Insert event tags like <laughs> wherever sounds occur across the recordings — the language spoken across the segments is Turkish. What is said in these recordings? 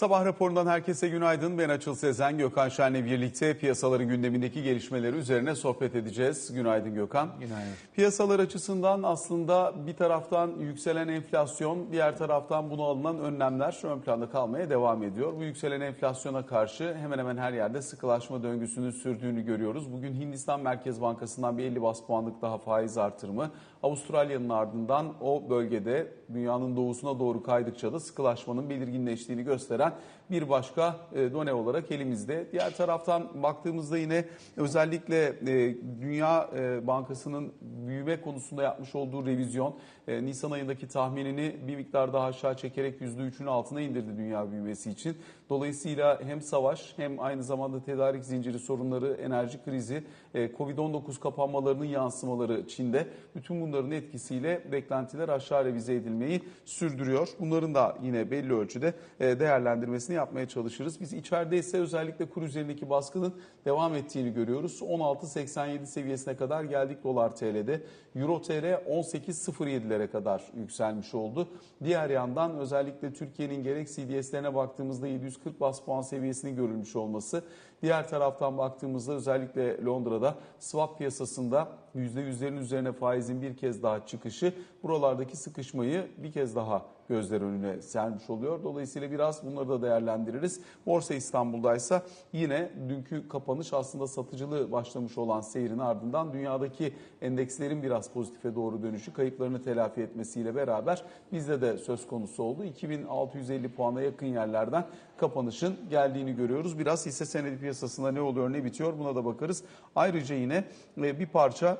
Sabah raporundan herkese günaydın. Ben Açıl Sezen, Gökhan Şen'le birlikte piyasaların gündemindeki gelişmeleri üzerine sohbet edeceğiz. Günaydın Gökhan. Günaydın. Piyasalar açısından aslında bir taraftan yükselen enflasyon, diğer taraftan buna alınan önlemler ön planda kalmaya devam ediyor. Bu yükselen enflasyona karşı hemen hemen her yerde sıkılaşma döngüsünün sürdüğünü görüyoruz. Bugün Hindistan Merkez Bankası'ndan bir 50 bas puanlık daha faiz artırımı, Avustralya'nın ardından o bölgede dünyanın doğusuna doğru kaydıkça da sıkılaşmanın belirginleştiğini gösteren bir başka e, done olarak elimizde. Diğer taraftan baktığımızda yine özellikle e, Dünya e, Bankası'nın büyüme konusunda yapmış olduğu revizyon Nisan ayındaki tahminini bir miktar daha aşağı çekerek %3'ün altına indirdi dünya büyümesi için. Dolayısıyla hem savaş hem aynı zamanda tedarik zinciri sorunları, enerji krizi, Covid-19 kapanmalarının yansımaları Çin'de bütün bunların etkisiyle beklentiler aşağı revize edilmeyi sürdürüyor. Bunların da yine belli ölçüde değerlendirmesini yapmaya çalışırız. Biz içeride ise özellikle kur üzerindeki baskının devam ettiğini görüyoruz. 16.87 seviyesine kadar geldik dolar TL'de. Euro TL 18.07'lere kadar yükselmiş oldu. Diğer yandan özellikle Türkiye'nin gerek CDS'lerine baktığımızda 740 bas puan seviyesinin görülmüş olması. Diğer taraftan baktığımızda özellikle Londra'da swap piyasasında %100'lerin üzerine faizin bir kez daha çıkışı buralardaki sıkışmayı bir kez daha gözler önüne sermiş oluyor. Dolayısıyla biraz bunları da değerlendiririz. Borsa İstanbul'daysa yine dünkü kapanış aslında satıcılığı başlamış olan seyrin ardından dünyadaki endekslerin biraz pozitife doğru dönüşü kayıplarını telafi etmesiyle beraber bizde de söz konusu oldu. 2650 puana yakın yerlerden kapanışın geldiğini görüyoruz. Biraz hisse senedi piyasasında ne oluyor ne bitiyor buna da bakarız. Ayrıca yine bir parça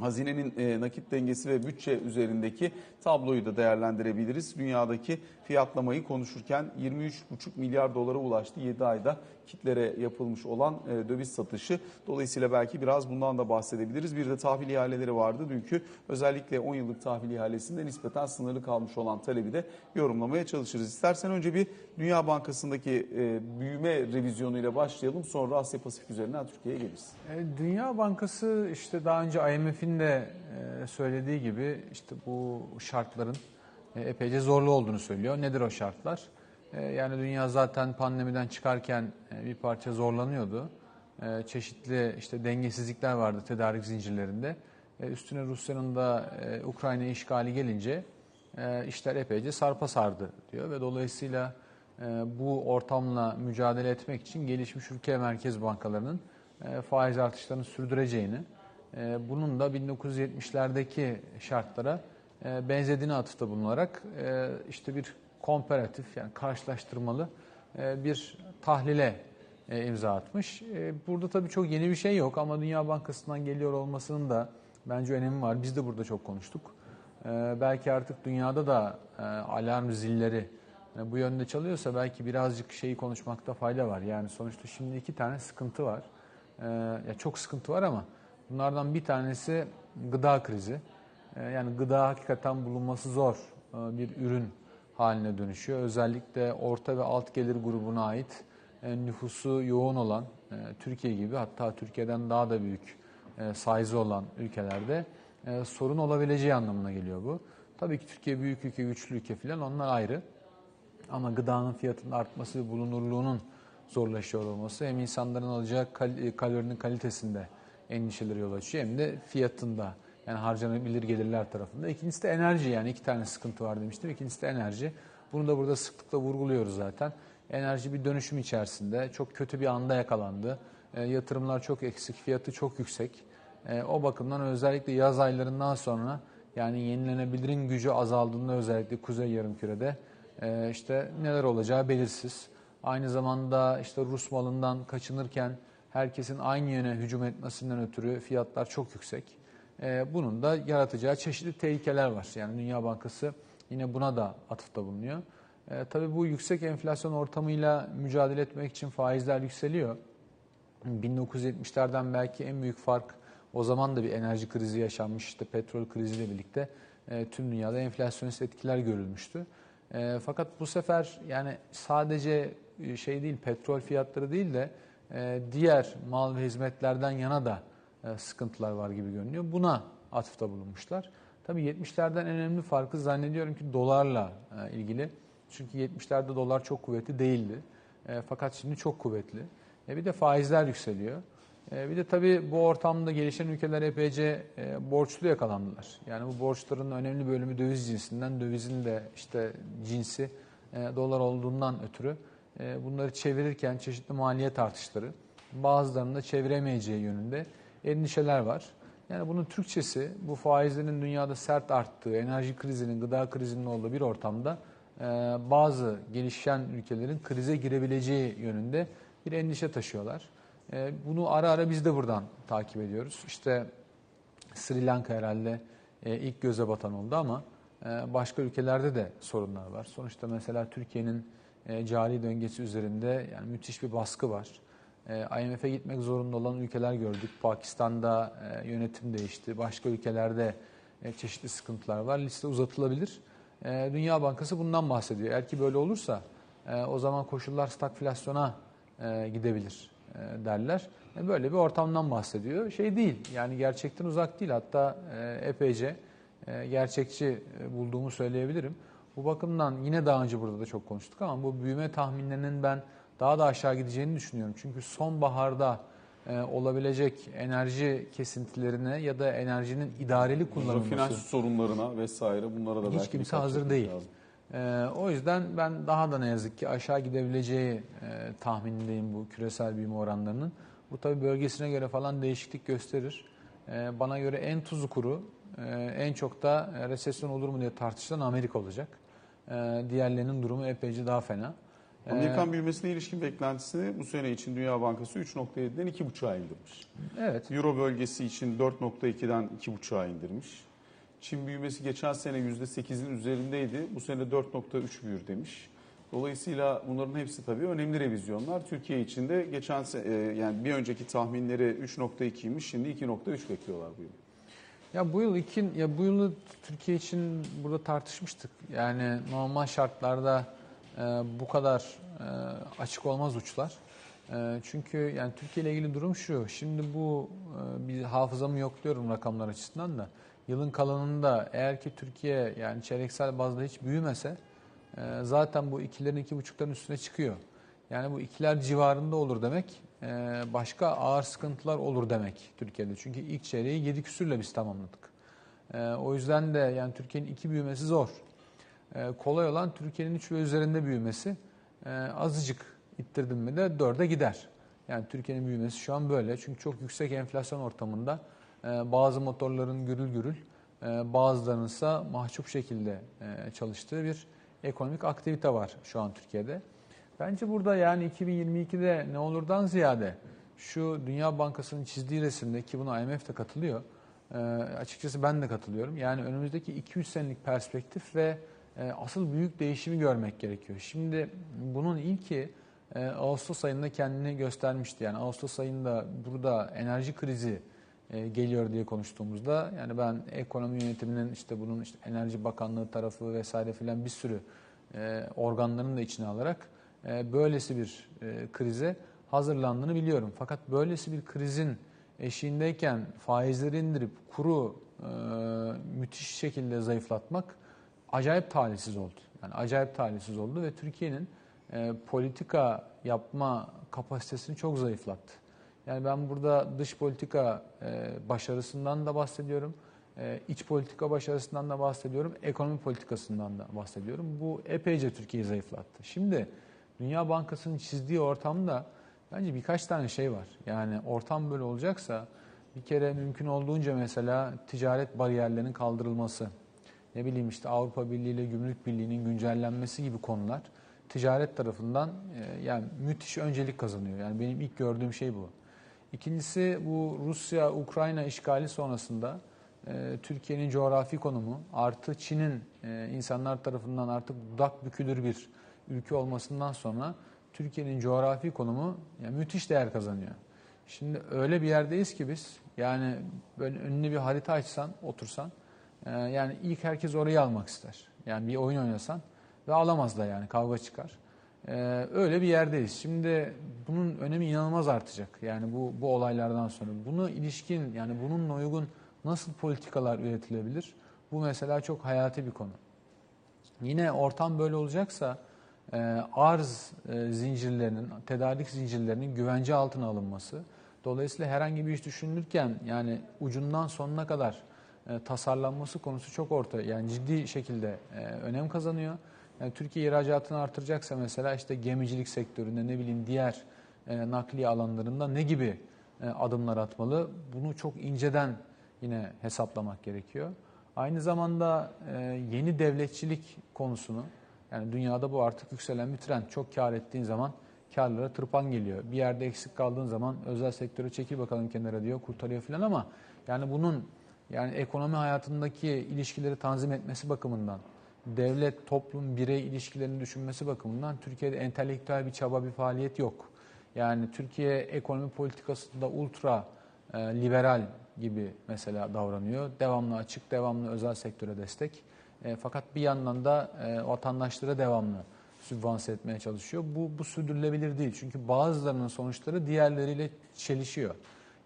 hazinenin e, nakit dengesi ve bütçe üzerindeki tabloyu da değerlendirebiliriz. Dünyadaki fiyatlamayı konuşurken 23,5 milyar dolara ulaştı 7 ayda kitlere yapılmış olan e, döviz satışı. Dolayısıyla belki biraz bundan da bahsedebiliriz. Bir de tahvil ihaleleri vardı dünkü. Özellikle 10 yıllık tahvil ihalesinde nispeten sınırlı kalmış olan talebi de yorumlamaya çalışırız. İstersen önce bir Dünya Bankası'ndaki e, büyüme revizyonuyla başlayalım. Sonra Asya Pasifik üzerinden Türkiye'ye geliriz. E, Dünya Bankası işte daha önce IMF'in de söylediği gibi işte bu şartların epeyce zorlu olduğunu söylüyor. Nedir o şartlar? Ee, yani dünya zaten pandemiden çıkarken e, bir parça zorlanıyordu. Çeşitli işte dengesizlikler vardı tedarik zincirlerinde. Üstüne Rusya'nın da e, Ukrayna işgali gelince e, işler epeyce sarpa sardı diyor ve dolayısıyla bu ortamla mücadele etmek için gelişmiş ülke merkez bankalarının faiz artışlarını sürdüreceğini, bunun da 1970'lerdeki şartlara benzediğini atıfta bulunarak işte bir komparatif yani karşılaştırmalı e, bir tahlile e, imza atmış. E, burada tabii çok yeni bir şey yok ama Dünya Bankası'ndan geliyor olmasının da bence önemi var. Biz de burada çok konuştuk. Belki artık dünyada da alarm zilleri bu yönde çalıyorsa belki birazcık şeyi konuşmakta fayda var. Yani sonuçta şimdi iki tane sıkıntı var. Ya çok sıkıntı var ama bunlardan bir tanesi gıda krizi. Yani gıda hakikaten bulunması zor bir ürün haline dönüşüyor. Özellikle orta ve alt gelir grubuna ait e, nüfusu yoğun olan e, Türkiye gibi hatta Türkiye'den daha da büyük e, size olan ülkelerde sorun olabileceği anlamına geliyor bu. Tabii ki Türkiye büyük ülke, güçlü ülke falan onlar ayrı. Ama gıdanın fiyatının artması ve bulunurluğunun zorlaşıyor olması hem insanların alacağı kal kalorinin kalitesinde endişeleri yol açıyor hem de fiyatında yani harcanabilir gelirler tarafında. İkincisi de enerji yani iki tane sıkıntı var demiştim. İkincisi de enerji. Bunu da burada sıklıkla vurguluyoruz zaten. Enerji bir dönüşüm içerisinde çok kötü bir anda yakalandı. E, yatırımlar çok eksik, fiyatı çok yüksek. E, o bakımdan özellikle yaz aylarından sonra yani yenilenebilirin gücü azaldığında özellikle Kuzey Yarımküre'de e, işte neler olacağı belirsiz. Aynı zamanda işte Rus malından kaçınırken herkesin aynı yöne hücum etmesinden ötürü fiyatlar çok yüksek. Ee, bunun da yaratacağı çeşitli tehlikeler var. Yani Dünya Bankası yine buna da atıfta bulunuyor. E, tabii bu yüksek enflasyon ortamıyla mücadele etmek için faizler yükseliyor. 1970'lerden belki en büyük fark o zaman da bir enerji krizi yaşanmış. İşte petrol kriziyle birlikte e, tüm dünyada enflasyonist etkiler görülmüştü. E, fakat bu sefer yani sadece e, şey değil petrol fiyatları değil de e, diğer mal ve hizmetlerden yana da e, sıkıntılar var gibi görünüyor. Buna atıfta bulunmuşlar. Tabii 70'lerden en önemli farkı zannediyorum ki dolarla e, ilgili. Çünkü 70'lerde dolar çok kuvvetli değildi. E, fakat şimdi çok kuvvetli. Bir de faizler yükseliyor. Bir de tabii bu ortamda gelişen ülkeler epeyce borçlu yakalandılar. Yani bu borçların önemli bölümü döviz cinsinden, dövizin de işte cinsi dolar olduğundan ötürü bunları çevirirken çeşitli maliyet artışları, bazılarının da çeviremeyeceği yönünde endişeler var. Yani bunun Türkçesi bu faizlerin dünyada sert arttığı, enerji krizinin, gıda krizinin olduğu bir ortamda e, bazı gelişen ülkelerin krize girebileceği yönünde bir endişe taşıyorlar. E, Bunu ara ara biz de buradan takip ediyoruz. İşte Sri Lanka herhalde e, ilk göze batan oldu ama başka ülkelerde de sorunlar var. Sonuçta mesela Türkiye'nin e, cari döngesi üzerinde yani müthiş bir baskı var. E, IMF'e gitmek zorunda olan ülkeler gördük. Pakistan'da e, yönetim değişti. Başka ülkelerde e, çeşitli sıkıntılar var. Liste uzatılabilir. E, Dünya Bankası bundan bahsediyor. Eğer ki böyle olursa e, o zaman koşullar stagflasyona e, gidebilir e, derler. E, Böyle bir ortamdan bahsediyor. Şey değil yani gerçekten uzak değil hatta e, epeyce e, gerçekçi e, bulduğumu söyleyebilirim. Bu bakımdan yine daha önce burada da çok konuştuk ama bu büyüme tahminlerinin ben daha da aşağı gideceğini düşünüyorum. Çünkü sonbaharda e, olabilecek enerji kesintilerine ya da enerjinin idareli kullanılması Finans sorunlarına vesaire bunlara da Hiç belki kimse dikkat hazır çekmek değil. lazım. Ee, o yüzden ben daha da ne yazık ki aşağı gidebileceği e, tahminindeyim bu küresel büyüme oranlarının. Bu tabii bölgesine göre falan değişiklik gösterir. Ee, bana göre en tuzu kuru, e, en çok da e, resesyon olur mu diye tartışılan Amerika olacak. Ee, diğerlerinin durumu epeyce daha fena. Ee, Amerikan büyümesine ilişkin beklentisini bu sene için Dünya Bankası 3.7'den 2.5'a indirmiş. evet, Euro bölgesi için 4.2'den 2.5'a indirmiş. Çin büyümesi geçen sene %8'in üzerindeydi. Bu sene 4.3 büyür demiş. Dolayısıyla bunların hepsi tabii önemli revizyonlar. Türkiye için de geçen e, yani bir önceki tahminleri 3.2'ymiş. Şimdi 2.3 bekliyorlar bu yıl. Ya bu yıl iki, ya bu yılı Türkiye için burada tartışmıştık. Yani normal şartlarda e, bu kadar e, açık olmaz uçlar. E, çünkü yani Türkiye ile ilgili durum şu. Şimdi bu e, bir hafızamı yokluyorum rakamlar açısından da. Yılın kalanında eğer ki Türkiye yani çeyreksel bazda hiç büyümese e, zaten bu ikilerin iki buçukların üstüne çıkıyor. Yani bu ikiler civarında olur demek. E, Başka ağır sıkıntılar olur demek Türkiye'de. Çünkü ilk çeyreği 7 küsürle biz tamamladık. E, O yüzden de yani Türkiye'nin iki büyümesi zor. E, Kolay olan Türkiye'nin 3 ve üzerinde büyümesi. Azıcık ittirdim mi de 4'e gider. Yani Türkiye'nin büyümesi şu an böyle. Çünkü çok yüksek enflasyon ortamında e, bazı motorların gürül gürül, e, bazılarının ise mahcup şekilde e, çalıştığı bir ekonomik aktivite var şu an Türkiye'de. Bence burada yani 2022'de ne olurdan ziyade şu Dünya Bankası'nın çizdiği resimde ki buna IMF de katılıyor. e, açıkçası ben de katılıyorum. Yani önümüzdeki 2-3 senelik perspektif ve e, asıl büyük değişimi görmek gerekiyor. Şimdi bunun ilki e, Ağustos ayında kendini göstermişti. Yani Ağustos ayında burada enerji krizi geliyor diye konuştuğumuzda yani ben ekonomi yönetiminin işte bunun işte Enerji Bakanlığı tarafı vesaire filan bir sürü e, organların da içine alarak e, böylesi bir e, krize hazırlandığını biliyorum. Fakat böylesi bir krizin eşiğindeyken faizleri indirip kuru e, müthiş şekilde zayıflatmak acayip talihsiz oldu. Yani acayip talihsiz oldu ve Türkiye'nin politika yapma kapasitesini çok zayıflattı. Yani ben burada dış politika başarısından da bahsediyorum. İç politika başarısından da bahsediyorum. Ekonomi politikasından da bahsediyorum. Bu epeyce Türkiye'yi zayıflattı. Şimdi Dünya Bankası'nın çizdiği ortamda bence birkaç tane şey var. Yani ortam böyle olacaksa bir kere mümkün olduğunca mesela ticaret bariyerlerinin kaldırılması, ne bileyim işte Avrupa Birliği ile Gümrük Birliği'nin güncellenmesi gibi konular ticaret tarafından e, yani müthiş öncelik kazanıyor. Yani benim ilk gördüğüm şey bu. İkincisi bu Rusya-Ukrayna işgali sonrasında e, Türkiye'nin coğrafi konumu artı Çin'in e, insanlar tarafından artık dudak bükülür bir ülke olmasından sonra Türkiye'nin coğrafi konumu yani müthiş değer kazanıyor. Şimdi öyle bir yerdeyiz ki biz yani böyle önüne bir harita açsan, otursan e, yani ilk herkes orayı almak ister. Yani bir oyun oynasan ve alamaz da yani kavga çıkar. Ee, öyle bir yerdeyiz. Şimdi bunun önemi inanılmaz artacak. Yani bu bu olaylardan sonra. Bunu ilişkin yani bununla uygun nasıl politikalar üretilebilir? Bu mesela çok hayati bir konu. Yine ortam böyle olacaksa e, arz e, zincirlerinin, tedarik zincirlerinin güvence altına alınması, dolayısıyla herhangi bir iş düşünülürken yani ucundan sonuna kadar e, tasarlanması konusu çok orta, yani ciddi şekilde e, önem kazanıyor. Yani Türkiye ihracatını artıracaksa mesela işte gemicilik sektöründe ne bileyim diğer e, nakliye alanlarında ne gibi e, adımlar atmalı? Bunu çok inceden yine hesaplamak gerekiyor. Aynı zamanda e, yeni devletçilik konusunu yani dünyada bu artık yükselen bir trend. Çok kar ettiğin zaman karlara tırpan geliyor. Bir yerde eksik kaldığın zaman özel sektöre çekil bakalım kenara diyor, kurtarıyor falan ama yani bunun yani ekonomi hayatındaki ilişkileri tanzim etmesi bakımından, devlet, toplum, birey ilişkilerini düşünmesi bakımından Türkiye'de entelektüel bir çaba, bir faaliyet yok. Yani Türkiye ekonomi politikasında ultra e, liberal gibi mesela davranıyor. Devamlı açık, devamlı özel sektöre destek. E, fakat bir yandan da e, vatandaşlara devamlı sübvanse etmeye çalışıyor. Bu, bu sürdürülebilir değil. Çünkü bazılarının sonuçları diğerleriyle çelişiyor.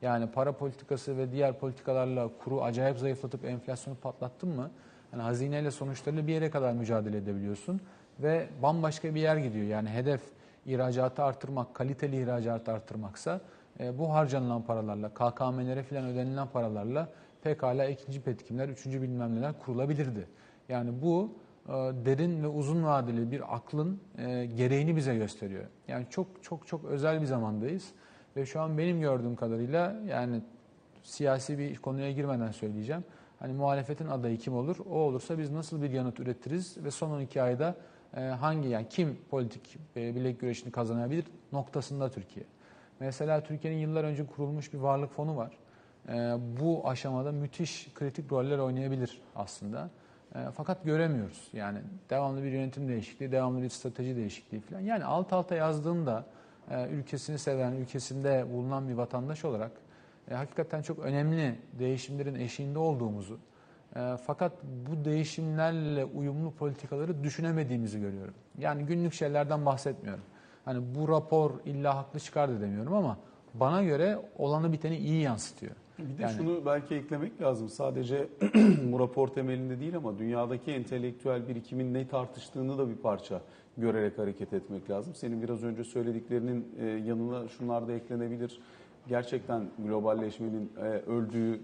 Yani para politikası ve diğer politikalarla kuru acayip zayıflatıp enflasyonu patlattın mı? Yani hazineyle sonuçlarıyla bir yere kadar mücadele edebiliyorsun ve bambaşka bir yer gidiyor. Yani hedef ihracatı artırmak, kaliteli ihracatı artırmaksa e, bu harcanılan paralarla, KKM'lere falan ödenilen paralarla pekala ikinci petkimler, üçüncü bilmem neler kurulabilirdi. Yani bu e, derin ve uzun vadeli bir aklın e, gereğini bize gösteriyor. Yani çok çok çok özel bir zamandayız ve şu an benim gördüğüm kadarıyla yani siyasi bir konuya girmeden söyleyeceğim. Hani muhalefetin adayı kim olur? O olursa biz nasıl bir yanıt üretiriz ve son 12 ayda e, hangi yani kim politik bilek güreşini kazanabilir noktasında Türkiye. Mesela Türkiye'nin yıllar önce kurulmuş bir varlık fonu var. Bu aşamada müthiş kritik roller oynayabilir aslında. E, fakat göremiyoruz. Yani devamlı bir yönetim değişikliği, devamlı bir strateji değişikliği falan. Yani alt alta yazdığında e, ülkesini seven, ülkesinde bulunan bir vatandaş olarak e, hakikaten çok önemli değişimlerin eşiğinde olduğumuzu fakat bu değişimlerle uyumlu politikaları düşünemediğimizi görüyorum. Yani günlük şeylerden bahsetmiyorum. Hani bu rapor illa haklı çıkar da demiyorum ama bana göre olanı biteni iyi yansıtıyor. Bir de Yani- şunu belki eklemek lazım. Sadece <clears throat> bu rapor temelinde değil ama dünyadaki entelektüel birikimin ne tartıştığını da bir parça görerek hareket etmek lazım. Senin biraz önce söylediklerinin e, yanına şunlar da eklenebilir. Gerçekten globalleşmenin e, öldüğü e,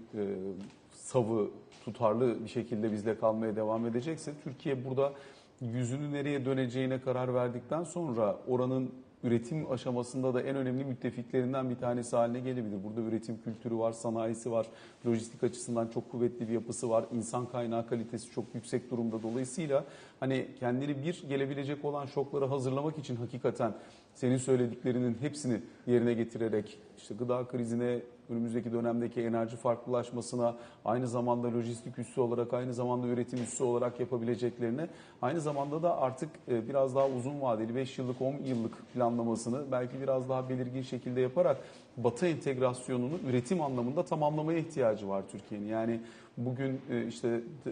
savı tutarlı bir şekilde bizde kalmaya devam edecekse Türkiye burada yüzünü nereye döneceğine karar verdikten sonra oranın üretim aşamasında da en önemli müttefiklerinden bir tanesi haline gelebilir. Burada üretim kültürü var, sanayisi var, lojistik açısından çok kuvvetli bir yapısı var, insan kaynağı kalitesi çok yüksek durumda. Dolayısıyla hani kendini bir gelebilecek olan şoklara hazırlamak için hakikaten senin söylediklerinin hepsini yerine getirerek işte gıda krizine, önümüzdeki dönemdeki enerji farklılaşmasına, aynı zamanda lojistik üssü olarak, aynı zamanda üretim üssü olarak yapabileceklerine, aynı zamanda da artık e, biraz daha uzun vadeli 5 yıllık, 10 yıllık planlamasını belki biraz daha belirgin şekilde yaparak Batı entegrasyonunu üretim anlamında tamamlamaya ihtiyacı var Türkiye'nin. Yani bugün e, işte e,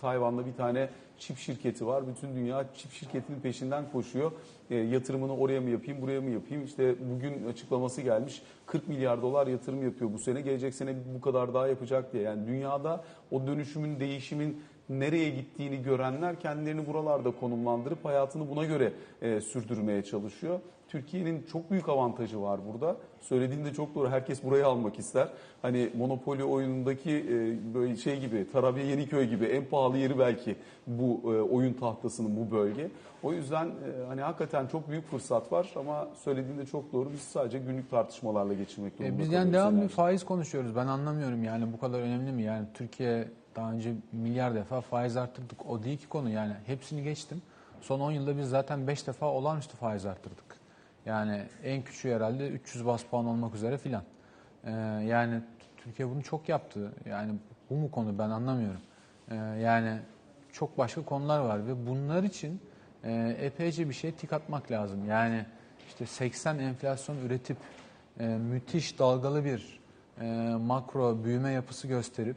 Tayvan'da bir tane çip şirketi var. Bütün dünya çip şirketinin peşinden koşuyor. E, yatırımını oraya mı yapayım, buraya mı yapayım? İşte bugün açıklaması gelmiş. 40 milyar dolar yatırım yapıyor bu sene. Gelecek sene bu kadar daha yapacak diye. Yani dünyada o dönüşümün, değişimin nereye gittiğini görenler kendilerini buralarda konumlandırıp hayatını buna göre e, sürdürmeye çalışıyor. Türkiye'nin çok büyük avantajı var burada. Söylediğinde çok doğru. Herkes burayı almak ister. Hani Monopoly oyunundaki e, böyle şey gibi, Tarabya Yeniköy gibi en pahalı yeri belki bu e, oyun tahtasının bu bölge. O yüzden e, hani hakikaten çok büyük fırsat var ama söylediğinde çok doğru. Biz sadece günlük tartışmalarla geçirmek durumunda E, biz yani devamlı enerji. faiz konuşuyoruz. Ben anlamıyorum yani bu kadar önemli mi? Yani Türkiye daha önce milyar defa faiz arttırdık. O değil ki konu yani. Hepsini geçtim. Son 10 yılda biz zaten 5 defa olağanüstü faiz arttırdık. Yani en küçüğü herhalde 300 bas puan olmak üzere filan. Ee, yani Türkiye bunu çok yaptı. Yani bu mu konu ben anlamıyorum. Ee, yani çok başka konular var ve bunlar için e, epeyce bir şey tik atmak lazım. Yani işte 80 enflasyon üretip e, müthiş dalgalı bir e, makro büyüme yapısı gösterip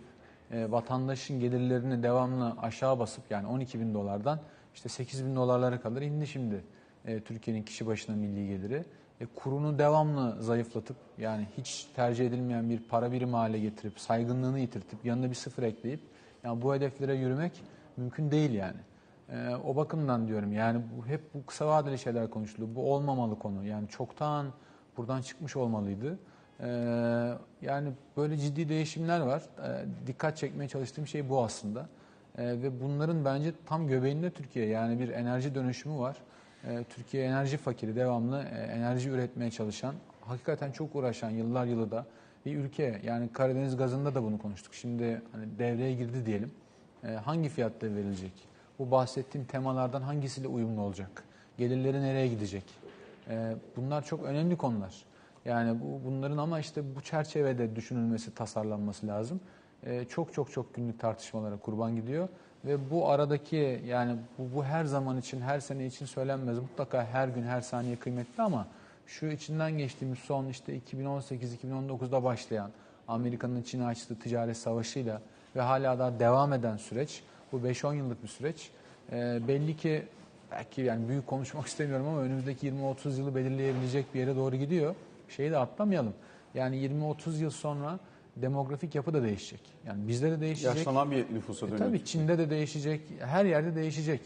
e, vatandaşın gelirlerini devamlı aşağı basıp yani 12 bin dolardan işte 8 bin dolarlara kadar indi şimdi e, Türkiye'nin kişi başına milli geliri. E, kurunu devamlı zayıflatıp yani hiç tercih edilmeyen bir para birimi hale getirip saygınlığını yitirtip yanına bir sıfır ekleyip yani bu hedeflere yürümek mümkün değil yani. E, o bakımdan diyorum yani bu hep bu kısa vadeli şeyler konuşuluyor. Bu olmamalı konu. Yani çoktan buradan çıkmış olmalıydı. E, yani böyle ciddi değişimler var. E, dikkat çekmeye çalıştığım şey bu aslında. E, ve bunların bence tam göbeğinde Türkiye. Yani bir enerji dönüşümü var. E, Türkiye enerji fakiri, devamlı e, enerji üretmeye çalışan, hakikaten çok uğraşan yıllar yılı da bir ülke. Yani Karadeniz gazında da bunu konuştuk. Şimdi hani devreye girdi diyelim. E, hangi fiyatta verilecek? Bu bahsettiğim temalardan hangisiyle uyumlu olacak? Gelirleri nereye gidecek? E, bunlar çok önemli konular. Yani bu, bunların ama işte bu çerçevede düşünülmesi, tasarlanması lazım. Çok çok çok günlük tartışmalara kurban gidiyor. Ve bu aradaki yani bu, bu her zaman için, her sene için söylenmez. Mutlaka her gün, her saniye kıymetli ama şu içinden geçtiğimiz son işte 2018-2019'da başlayan Amerika'nın Çin'e açtığı ticaret savaşıyla ve hala daha devam eden süreç, bu 5-10 yıllık bir süreç. E, belli ki belki yani büyük konuşmak <laughs> istemiyorum ama önümüzdeki 20-30 yılı belirleyebilecek bir yere doğru gidiyor. Şeyi de atlamayalım. Yani 20-30 yıl sonra demografik yapı da değişecek. Yani bizde de değişecek. Yaşlanan bir nüfusa E, dönüyor. tabii Çin'de de değişecek, her yerde değişecek.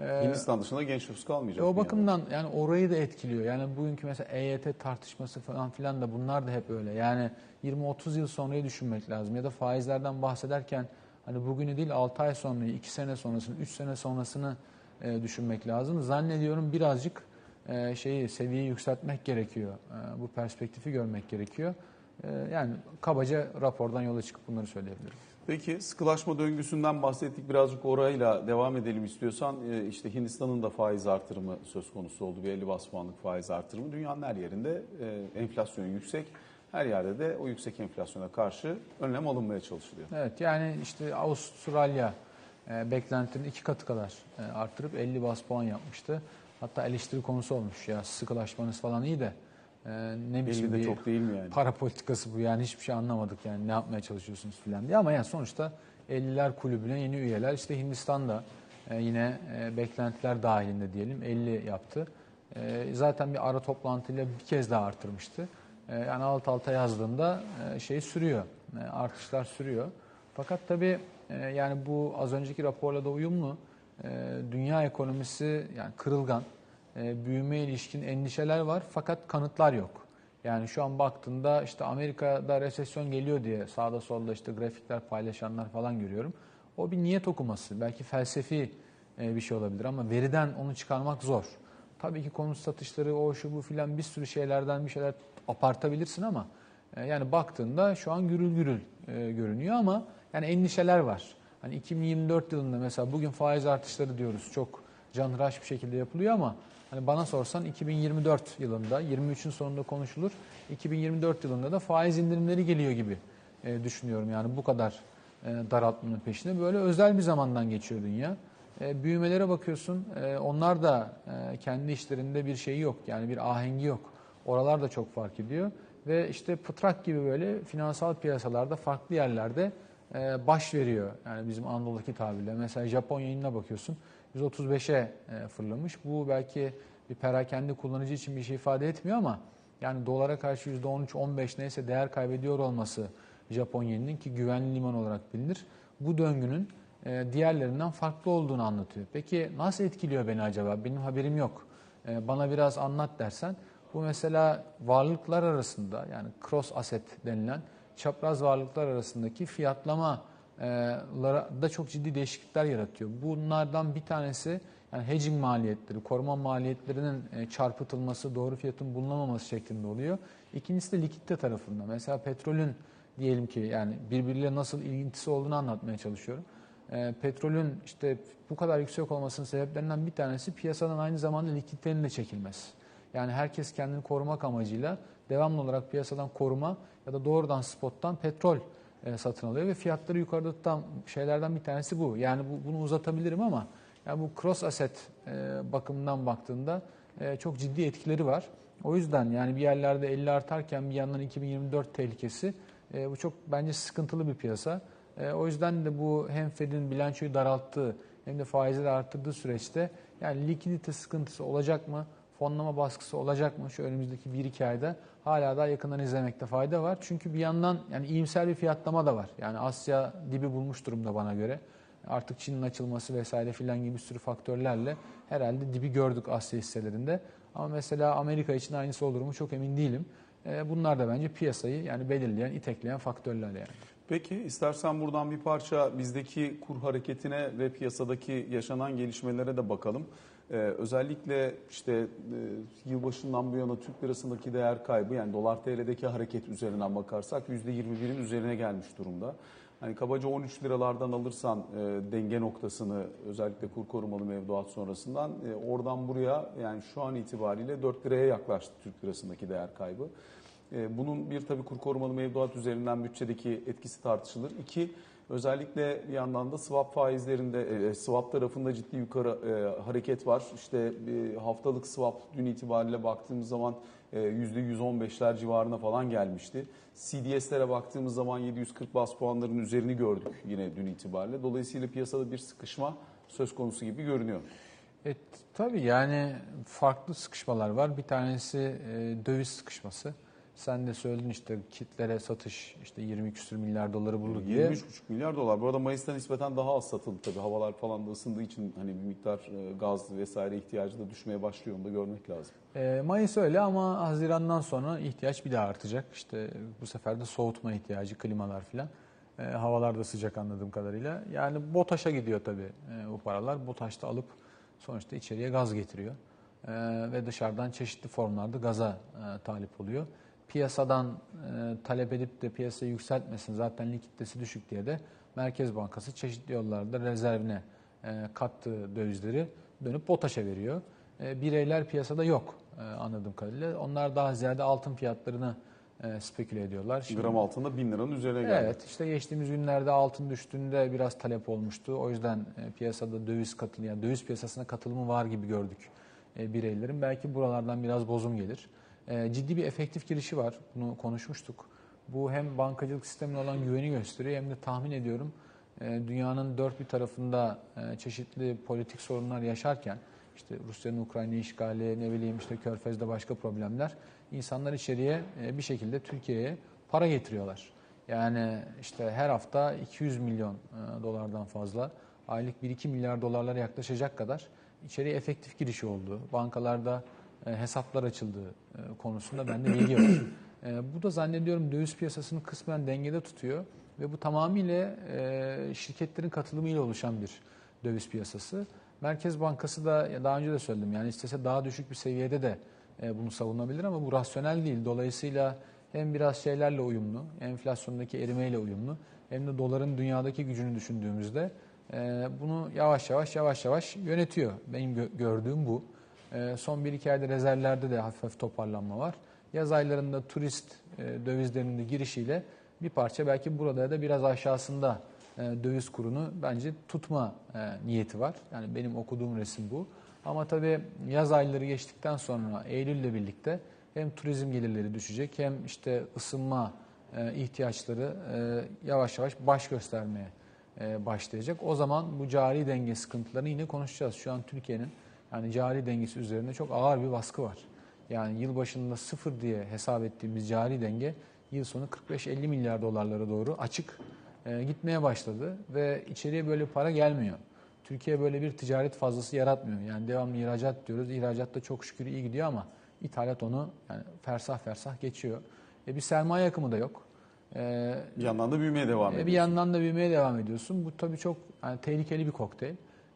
E, Hindistan dışında genç nüfus kalmayacak. e, o bakımdan yani orayı da etkiliyor. Yani bugünkü mesela EYT tartışması falan filan da bunlar da hep öyle. Yani 20-30 yıl sonrayı düşünmek lazım. Ya da faizlerden bahsederken hani bugünü değil 6 ay sonrayı, 2 sene sonrasını, 3 sene sonrasını e, düşünmek lazım. Zannediyorum birazcık e, şeyi seviyeyi yükseltmek gerekiyor. E, bu perspektifi görmek gerekiyor. E, yani kabaca rapordan yola çıkıp bunları söyleyebilirim. Peki sıkılaşma döngüsünden bahsettik. Birazcık orayla devam edelim istiyorsan. Ee, işte Hindistan'ın da faiz artırımı söz konusu oldu. Bir 50 bas puanlık faiz artırımı. Dünyanın her yerinde e, enflasyon yüksek. Her yerde de o yüksek enflasyona karşı önlem alınmaya çalışılıyor. Evet yani işte Avustralya e, beklentinin iki katı kadar e, arttırıp 50 bas puan yapmıştı. Hatta eleştiri konusu olmuş ya sıkılaşmanız falan iyi de e, ne biçim 50 de bir çok değil mi yani? para politikası bu yani hiçbir şey anlamadık yani ne yapmaya çalışıyorsunuz filan diye ama yani sonuçta 50'ler kulübüne yeni üyeler işte Hindistan'da e, yine e, beklentiler dahilinde diyelim 50 yaptı. E, zaten bir ara toplantıyla bir kez daha artırmıştı. E, yani alt alta yazdığında e, şey sürüyor, e, artışlar sürüyor. Fakat tabii e, yani bu az önceki raporla da uyumlu. E, dünya ekonomisi yani kırılgan, e, büyüme ilişkin endişeler var fakat kanıtlar yok. Yani şu an baktığında işte Amerika'da resesyon geliyor diye sağda solda işte grafikler paylaşanlar falan görüyorum. O bir niyet okuması. Belki felsefi e, bir şey olabilir ama veriden onu çıkarmak zor. Tabii ki konut satışları o şu bu filan bir sürü şeylerden bir şeyler apartabilirsin ama e, yani baktığında şu an gürül gürül e, görünüyor ama yani endişeler var. Hani 2024 yılında mesela bugün faiz artışları diyoruz çok canhıraş bir şekilde yapılıyor ama hani bana sorsan 2024 yılında 23'ün sonunda konuşulur. 2024 yılında da faiz indirimleri geliyor gibi e, düşünüyorum. Yani bu kadar e, daraltmanın peşinde böyle özel bir zamandan geçiyor dünya. E, büyümelere bakıyorsun e, onlar da e, kendi işlerinde bir şeyi yok yani bir ahengi yok. Oralar da çok fark ediyor ve işte pıtrak gibi böyle finansal piyasalarda farklı yerlerde e, baş veriyor. Yani bizim Anadolu'daki tabirle. Mesela Japon yayınına bakıyorsun 135'e e, fırlamış. Bu belki bir perakende kullanıcı için bir şey ifade etmiyor ama yani dolara karşı %13-15 neyse değer kaybediyor olması Japon yeninin ki güvenli liman olarak bilinir. Bu döngünün e, diğerlerinden farklı olduğunu anlatıyor. Peki nasıl etkiliyor beni acaba? Benim haberim yok. E, bana biraz anlat dersen bu mesela varlıklar arasında yani cross asset denilen çapraz varlıklar arasındaki fiyatlamalara da çok ciddi değişiklikler yaratıyor. Bunlardan bir tanesi yani hedging maliyetleri, koruma maliyetlerinin e, çarpıtılması, doğru fiyatın bulunamaması şeklinde oluyor. İkincisi de likidite tarafında. Mesela petrolün diyelim ki yani birbiriyle nasıl ilintisi olduğunu anlatmaya çalışıyorum. E, petrolün işte bu kadar yüksek olmasının sebeplerinden bir tanesi piyasadan aynı zamanda likiditenin de çekilmesi. Yani herkes kendini korumak amacıyla devamlı olarak piyasadan koruma ya da doğrudan spottan petrol e, satın alıyor ve fiyatları yukarıda tutan şeylerden bir tanesi bu. Yani bu, bunu uzatabilirim ama yani bu cross asset e, bakımından baktığında e, çok ciddi etkileri var. O yüzden yani bir yerlerde 50 artarken bir yandan 2024 tehlikesi e, bu çok bence sıkıntılı bir piyasa. E, o yüzden de bu hem Fed'in bilançoyu daralttığı hem de faizleri arttırdığı süreçte yani likidite sıkıntısı olacak mı? Fonlama baskısı olacak mı şu önümüzdeki 1-2 ayda? Hala daha yakından izlemekte fayda var. Çünkü bir yandan yani iyimser bir fiyatlama da var. Yani Asya dibi bulmuş durumda bana göre. Artık Çin'in açılması vesaire filan gibi bir sürü faktörlerle herhalde dibi gördük Asya hisselerinde. Ama mesela Amerika için aynısı olur mu çok emin değilim. E, Bunlar da bence piyasayı yani belirleyen, itekleyen faktörler yani. Peki istersen buradan bir parça bizdeki kur hareketine ve piyasadaki yaşanan gelişmelere de bakalım. Ee, özellikle işte e, yılbaşından bu yana Türk lirasındaki değer kaybı yani dolar TL'deki hareket üzerinden bakarsak %21'in üzerine gelmiş durumda. Hani kabaca 13 liralardan alırsan e, denge noktasını özellikle kur korumalı mevduat sonrasından e, oradan buraya yani şu an itibariyle 4 liraya yaklaştı Türk lirasındaki değer kaybı. E, Bunun bir tabii kur korumalı mevduat üzerinden bütçedeki etkisi tartışılır. İki, özellikle bir yandan da swap faizlerinde, e, swap tarafında ciddi yukarı e, hareket var. İşte e, haftalık swap dün itibariyle baktığımız zaman e, %115'ler civarına falan gelmişti. CDS'lere baktığımız zaman 740 bas puanların üzerini gördük yine dün itibariyle. Dolayısıyla piyasada bir sıkışma söz konusu gibi görünüyor. E, tabii yani farklı sıkışmalar var. Bir tanesi e, döviz sıkışması. Sen de söyledin işte kitlere satış işte 20 küsür milyar doları buldu diye. 23,5 milyar dolar. Bu arada Mayıs'ta nispeten daha az satıldı tabii. Havalar falan da ısındığı için hani bir miktar e, gaz vesaire ihtiyacı da düşmeye başlıyor. Onu da görmek lazım. E, Mayıs öyle ama Haziran'dan sonra ihtiyaç bir daha artacak. İşte bu sefer de soğutma ihtiyacı, klimalar filan. E, havalar da sıcak anladığım kadarıyla. Yani BOTAŞ'a gidiyor tabii e, bu paralar. BOTAŞ'ta alıp sonuçta içeriye gaz getiriyor. E, ve dışarıdan çeşitli formlarda gaza e, talip oluyor. Piyasadan e, talep edip de piyasayı yükseltmesin zaten likiditesi düşük diye de Merkez Bankası çeşitli yollarda rezervine e, kattığı dövizleri dönüp BOTAŞ'a veriyor. E, bireyler piyasada yok e, anladığım kadarıyla. Onlar daha ziyade altın fiyatlarını e, speküle ediyorlar. Şimdi- Gram altında 1000 liranın üzerine geldi. Evet işte geçtiğimiz günlerde altın düştüğünde biraz talep olmuştu. O yüzden e, piyasada döviz katılımı yani döviz piyasasına katılımı var gibi gördük e, bireylerin. Belki buralardan biraz bozum gelir. E, Ciddi bir efektif girişi var. Bunu konuşmuştuk. Bu hem bankacılık sistemine olan güveni gösteriyor hem de tahmin ediyorum e, dünyanın dört bir tarafında e, çeşitli politik sorunlar yaşarken işte Rusya'nın Ukrayna işgali, ne bileyim işte Körfez'de başka problemler insanlar içeriye e, bir şekilde Türkiye'ye para getiriyorlar. Yani işte her hafta 200 milyon dolardan fazla aylık 1-2 milyar dolarlara yaklaşacak kadar içeriye efektif girişi olduğu, bankalarda hesaplar açıldığı e, konusunda bende bilgi var. E, Bu da zannediyorum döviz piyasasını kısmen dengede tutuyor ve bu tamamıyla e, şirketlerin katılımıyla oluşan bir döviz piyasası. Merkez Bankası da daha önce de söyledim yani istese daha düşük bir seviyede de e, bunu savunabilir ama bu rasyonel değil. Dolayısıyla hem biraz şeylerle uyumlu, enflasyondaki erimeyle uyumlu hem de doların dünyadaki gücünü düşündüğümüzde e, bunu yavaş yavaş yavaş yavaş yönetiyor. Benim gö- gördüğüm bu. E, son 1-2 ayda rezervlerde de hafif hafif toparlanma var. Yaz aylarında turist e, dövizlerinin de girişiyle bir parça belki burada da biraz aşağısında e, döviz kurunu bence tutma e, niyeti var. Yani benim okuduğum resim bu. Ama tabii yaz ayları geçtikten sonra Eylül'le birlikte hem turizm gelirleri düşecek hem işte ısınma e, ihtiyaçları yavaş yavaş baş göstermeye başlayacak. O zaman bu cari denge sıkıntılarını yine konuşacağız. Şu an Türkiye'nin yani cari dengesi üzerinde çok ağır bir baskı var. Yani yıl başında sıfır diye hesap ettiğimiz cari denge yıl sonu 45-50 milyar dolarlara doğru açık e, gitmeye başladı ve içeriye böyle para gelmiyor. Türkiye böyle bir ticaret fazlası yaratmıyor. Yani devamlı ihracat diyoruz. İhracat da çok şükür iyi gidiyor ama ithalat onu yani fersah fersah geçiyor. E, bir sermaye akımı da yok. E, Bir yandan da büyümeye devam e, ediyor. bir yandan da büyümeye devam ediyorsun. Bu tabii çok yani tehlikeli bir kokteyl.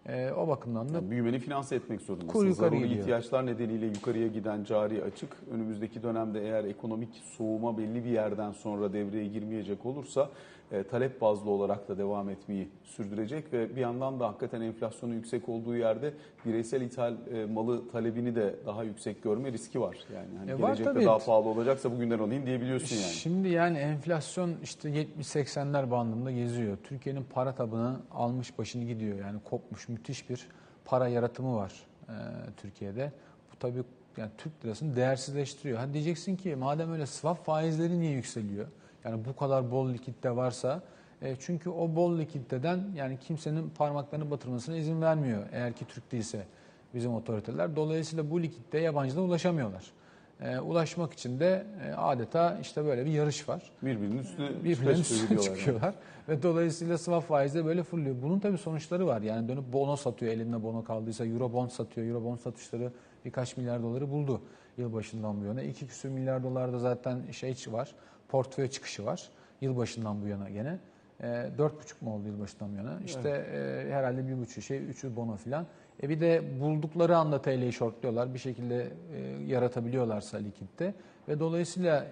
E, o bakımdan da Yani büyümeni finanse etmek zorundasın. Kur yukarı Zaruri gidiyor. ihtiyaçlar nedeniyle yukarıya giden cari açık. Önümüzdeki dönemde eğer ekonomik soğuma belli bir yerden sonra devreye girmeyecek olursa e, talep bazlı olarak da devam etmeyi sürdürecek ve bir yandan da hakikaten enflasyonun yüksek olduğu yerde bireysel ithal e, malı talebini de daha yüksek görme riski var. Yani hani E, var gelecekte tabii. daha pahalı olacaksa bugünden alayım diyebiliyorsun yani. Şimdi yani enflasyon işte 70-80'ler bandında geziyor. Türkiye'nin para tabanı almış başını gidiyor. Yani kopmuş müthiş bir para yaratımı var e, Türkiye'de. Bu tabii yani Türk lirasını değersizleştiriyor. Ha diyeceksin ki madem öyle swap faizleri niye yükseliyor? Yani bu kadar bol likitte varsa e, çünkü o bol likiditeden yani kimsenin parmaklarını batırmasına izin vermiyor eğer ki Türk değilse bizim otoriteler. Dolayısıyla bu likitte yabancılar ulaşamıyorlar. E, ulaşmak için de e, adeta işte böyle bir yarış var. Birbirinin üstüne çıka üstüne gidiyorlar yani. çıkıyorlar. Ve dolayısıyla swap faizi de böyle fırlıyor. Bunun tabii sonuçları var. Yani dönüp bono satıyor elinde bono kaldıysa. Euro bond satıyor. Euro bond satışları birkaç milyar doları buldu yılbaşından bu yana. İki küsür milyar dolar da zaten şey var. Portföy çıkışı var. Yılbaşından bu yana gene. E, Dört buçuk mu oldu yılbaşından bu yana? İşte e, herhalde bir buçuk şey, üçü bono filan. E bir de buldukları anda TL'yi shortluyorlar. Bir şekilde e, yaratabiliyorlarsa likitte. Ve dolayısıyla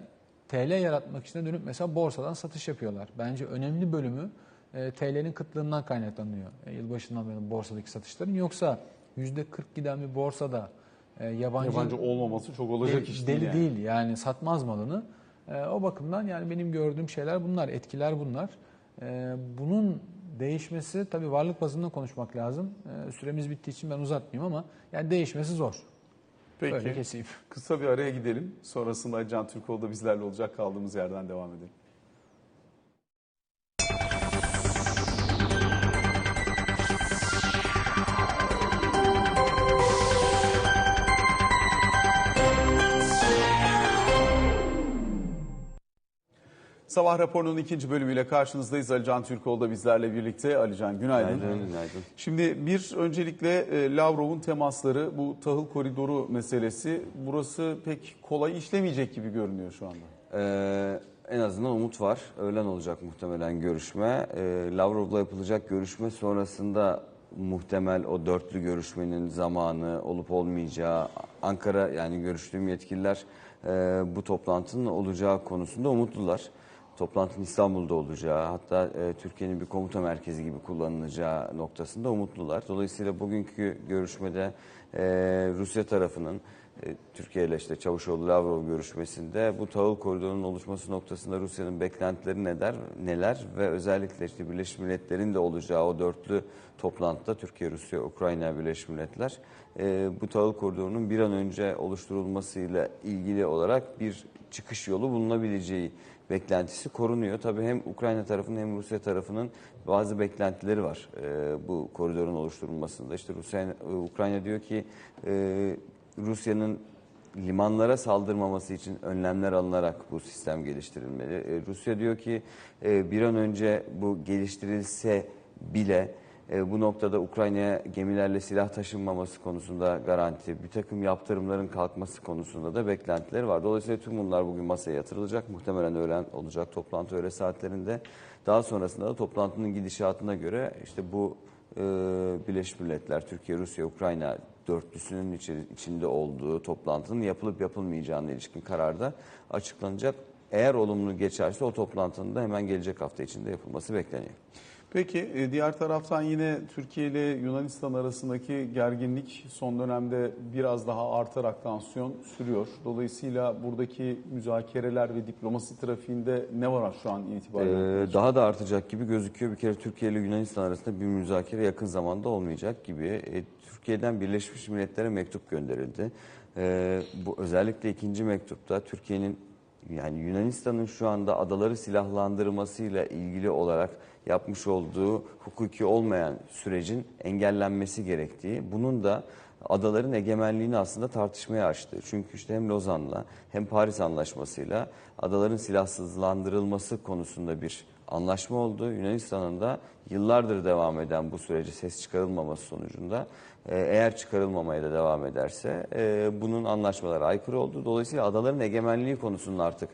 TL yaratmak için de dönüp mesela borsadan satış yapıyorlar. Bence önemli bölümü e, TL'nin kıtlığından kaynaklanıyor. E, yılbaşından beri borsadaki satışların. Yoksa %40 giden bir borsada e, yabancı, Yabancı olmaması çok olacak deli, iş deli değil. değil, yani. yani. satmaz malını. E, o bakımdan yani benim gördüğüm şeyler bunlar, etkiler bunlar. E, bunun değişmesi tabii varlık bazında konuşmak lazım. E, süremiz bittiği için ben uzatmayayım ama yani değişmesi zor. Böyle Peki keseyim. kısa bir araya gidelim. Sonrasında Can Türkoğlu da bizlerle olacak. Kaldığımız yerden devam edelim. Sabah raporunun ikinci bölümüyle karşınızdayız. Ali Can Türkoğlu da bizlerle birlikte. Ali Can günaydın. Günaydın, günaydın. Şimdi bir öncelikle e, Lavrov'un temasları bu tahıl koridoru meselesi burası pek kolay işlemeyecek gibi görünüyor şu anda. Ee, en azından umut var. Öğlen olacak muhtemelen görüşme. Ee, Lavrov'la yapılacak görüşme sonrasında muhtemel o dörtlü görüşmenin zamanı olup olmayacağı Ankara yani görüştüğüm yetkililer e, bu toplantının olacağı konusunda umutlular. Toplantının İstanbul'da olacağı hatta e, Türkiye'nin bir komuta merkezi gibi kullanılacağı noktasında umutlular. Dolayısıyla bugünkü görüşmede e, Rusya tarafının e, Türkiye ile işte Çavuşoğlu Lavrov görüşmesinde bu tahıl koridorunun oluşması noktasında Rusya'nın beklentileri neler, neler ve özellikle işte Birleşmiş Milletler'in de olacağı o dörtlü toplantıda Türkiye, Rusya, Ukrayna, Birleşmiş Milletler e, bu tahıl koridorunun bir an önce oluşturulmasıyla ilgili olarak bir çıkış yolu bulunabileceği beklentisi korunuyor. Tabii hem Ukrayna tarafının hem Rusya tarafının bazı beklentileri var e, bu koridorun oluşturulmasında. İşte Rusya, Ukrayna diyor ki e, Rusya'nın limanlara saldırmaması için önlemler alınarak bu sistem geliştirilmeli. E, Rusya diyor ki e, bir an önce bu geliştirilse bile e, bu noktada Ukrayna'ya gemilerle silah taşınmaması konusunda garanti, bir takım yaptırımların kalkması konusunda da beklentileri var. Dolayısıyla tüm bunlar bugün masaya yatırılacak. Muhtemelen öğlen olacak toplantı öğle saatlerinde. Daha sonrasında da toplantının gidişatına göre işte bu e, Birleşmiş Milletler, Türkiye, Rusya, Ukrayna dörtlüsünün içi- içinde olduğu toplantının yapılıp yapılmayacağına ilişkin kararda açıklanacak. Eğer olumlu geçerse o toplantının da hemen gelecek hafta içinde yapılması bekleniyor. Peki e, diğer taraftan yine Türkiye ile Yunanistan arasındaki gerginlik son dönemde biraz daha artarak tansiyon sürüyor. Dolayısıyla buradaki müzakereler ve diplomasi trafiğinde ne var şu an itibariyle? Ee, daha da artacak gibi gözüküyor. Bir kere Türkiye ile Yunanistan arasında bir müzakere yakın zamanda olmayacak gibi. E, Türkiye'den Birleşmiş Milletler'e mektup gönderildi. E, bu özellikle ikinci mektupta Türkiye'nin yani Yunanistan'ın şu anda adaları silahlandırmasıyla ilgili olarak yapmış olduğu hukuki olmayan sürecin engellenmesi gerektiği, bunun da adaların egemenliğini aslında tartışmaya açtı. Çünkü işte hem Lozan'la hem Paris Anlaşması'yla adaların silahsızlandırılması konusunda bir anlaşma oldu. Yunanistan'ın da yıllardır devam eden bu sürece ses çıkarılmaması sonucunda e, eğer çıkarılmamaya da devam ederse e, bunun anlaşmalara aykırı oldu. Dolayısıyla adaların egemenliği konusunda artık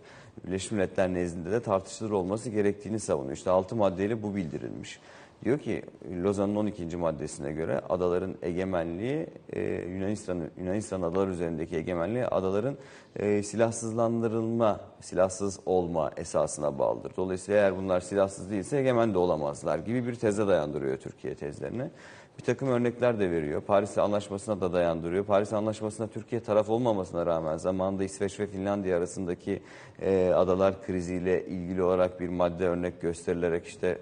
Birleşmiş Milletler nezdinde de tartışılır olması gerektiğini savunuyor. İşte 6 maddeyle bu bildirilmiş. Diyor ki Lozan'ın 12. maddesine göre adaların egemenliği e, Yunanistan'ın Yunanistan adalar üzerindeki egemenliği adaların e, silahsızlandırılma, silahsız olma esasına bağlıdır. Dolayısıyla eğer bunlar silahsız değilse egemen de olamazlar gibi bir teze dayandırıyor Türkiye tezlerini. Bir takım örnekler de veriyor. Paris Anlaşması'na da dayandırıyor. Paris Anlaşması'na Türkiye taraf olmamasına rağmen zamanında İsveç ve Finlandiya arasındaki e, adalar kriziyle ilgili olarak bir madde örnek gösterilerek işte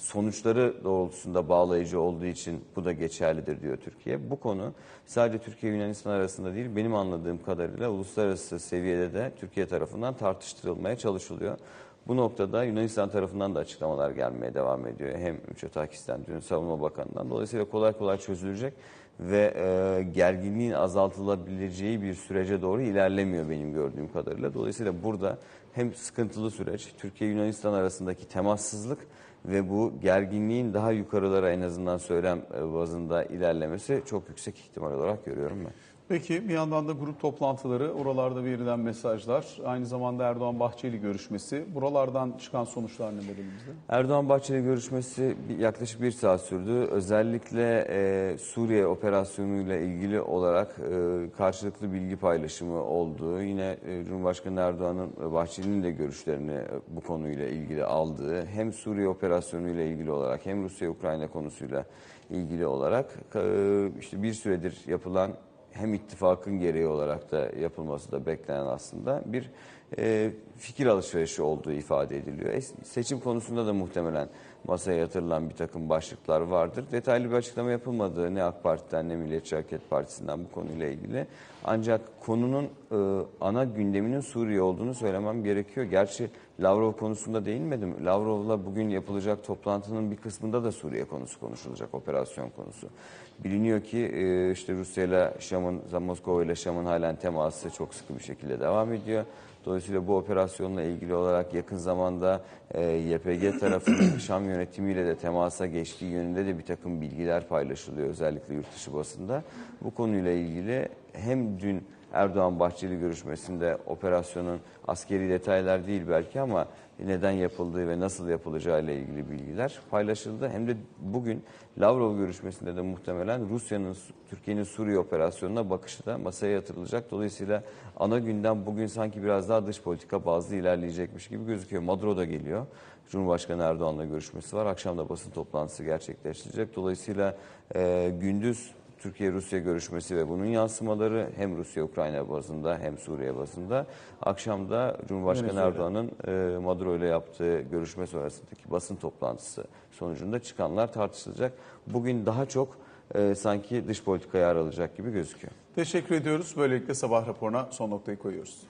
sonuçları doğrultusunda bağlayıcı olduğu için bu da geçerlidir diyor Türkiye. Bu konu sadece Türkiye Yunanistan arasında değil benim anladığım kadarıyla uluslararası seviyede de Türkiye tarafından tartıştırılmaya çalışılıyor. Bu noktada Yunanistan tarafından da açıklamalar gelmeye devam ediyor. Hem Mitsotakis'ten, dün Savunma Bakanı'ndan. Dolayısıyla kolay kolay çözülecek ve e, gerginliğin azaltılabileceği bir sürece doğru ilerlemiyor benim gördüğüm kadarıyla. Dolayısıyla burada hem sıkıntılı süreç, Türkiye-Yunanistan arasındaki temassızlık ve bu gerginliğin daha yukarılara en azından söylem bazında ilerlemesi çok yüksek ihtimal olarak görüyorum ben. Peki bir yandan da grup toplantıları, oralarda verilen mesajlar, aynı zamanda Erdoğan-Bahçeli görüşmesi. Buralardan çıkan sonuçlar neler elimizde? Erdoğan-Bahçeli görüşmesi bir- yaklaşık bir saat sürdü. Özellikle e, Suriye operasyonuyla ilgili olarak e, karşılıklı bilgi paylaşımı oldu. Yine e, Cumhurbaşkanı Erdoğan'ın e, Bahçeli'nin de görüşlerini e, bu konuyla ilgili aldığı, hem Suriye operasyonuyla ilgili olarak hem Rusya-Ukrayna konusuyla ilgili olarak e, işte bir süredir yapılan hem ittifakın gereği olarak da yapılması da beklenen aslında bir e, fikir alışverişi olduğu ifade ediliyor. Es- seçim konusunda da muhtemelen masaya yatırılan bir takım başlıklar vardır. Detaylı bir açıklama yapılmadı ne AK Parti'den ne Milliyetçi Hareket Partisi'nden bu konuyla ilgili. Ancak konunun e, ana gündeminin Suriye olduğunu söylemem gerekiyor. Gerçi Lavrov konusunda değinmedim. Lavrov'la bugün yapılacak toplantının bir kısmında da Suriye konusu konuşulacak, operasyon konusu. Biliniyor ki e, işte Rusya ile Şam'ın, Moskova ile Şam'ın halen teması çok sıkı bir şekilde devam ediyor. Dolayısıyla bu operasyonla ilgili olarak yakın zamanda e, YPG <coughs> tarafının Şam yönetimiyle de temasa geçtiği yönünde de bir takım bilgiler paylaşılıyor özellikle yurt dışı basında. Bu konuyla ilgili hem dün Erdoğan-Bahçeli görüşmesinde operasyonun askeri detaylar değil belki ama neden yapıldığı ve nasıl yapılacağı ile ilgili bilgiler paylaşıldı. Hem de bugün Lavrov görüşmesinde de muhtemelen Rusya'nın Türkiye'nin Suriye operasyonuna bakışı da masaya yatırılacak. Dolayısıyla ana gündem bugün sanki biraz daha dış politika bazlı ilerleyecekmiş gibi gözüküyor. Maduro da geliyor. Cumhurbaşkanı Erdoğan'la görüşmesi var. Akşam da basın toplantısı gerçekleştirecek. Dolayısıyla e, gündüz Türkiye-Rusya görüşmesi ve bunun yansımaları hem Rusya-Ukrayna bazında hem Suriye bazında. Akşam da Cumhurbaşkanı Venezuela. Erdoğan'ın e, Maduro ile yaptığı görüşme sonrasındaki basın toplantısı sonucunda çıkanlar tartışılacak. Bugün daha çok e, sanki dış politikaya yer alacak gibi gözüküyor. Teşekkür ediyoruz. Böylelikle sabah raporuna son noktayı koyuyoruz.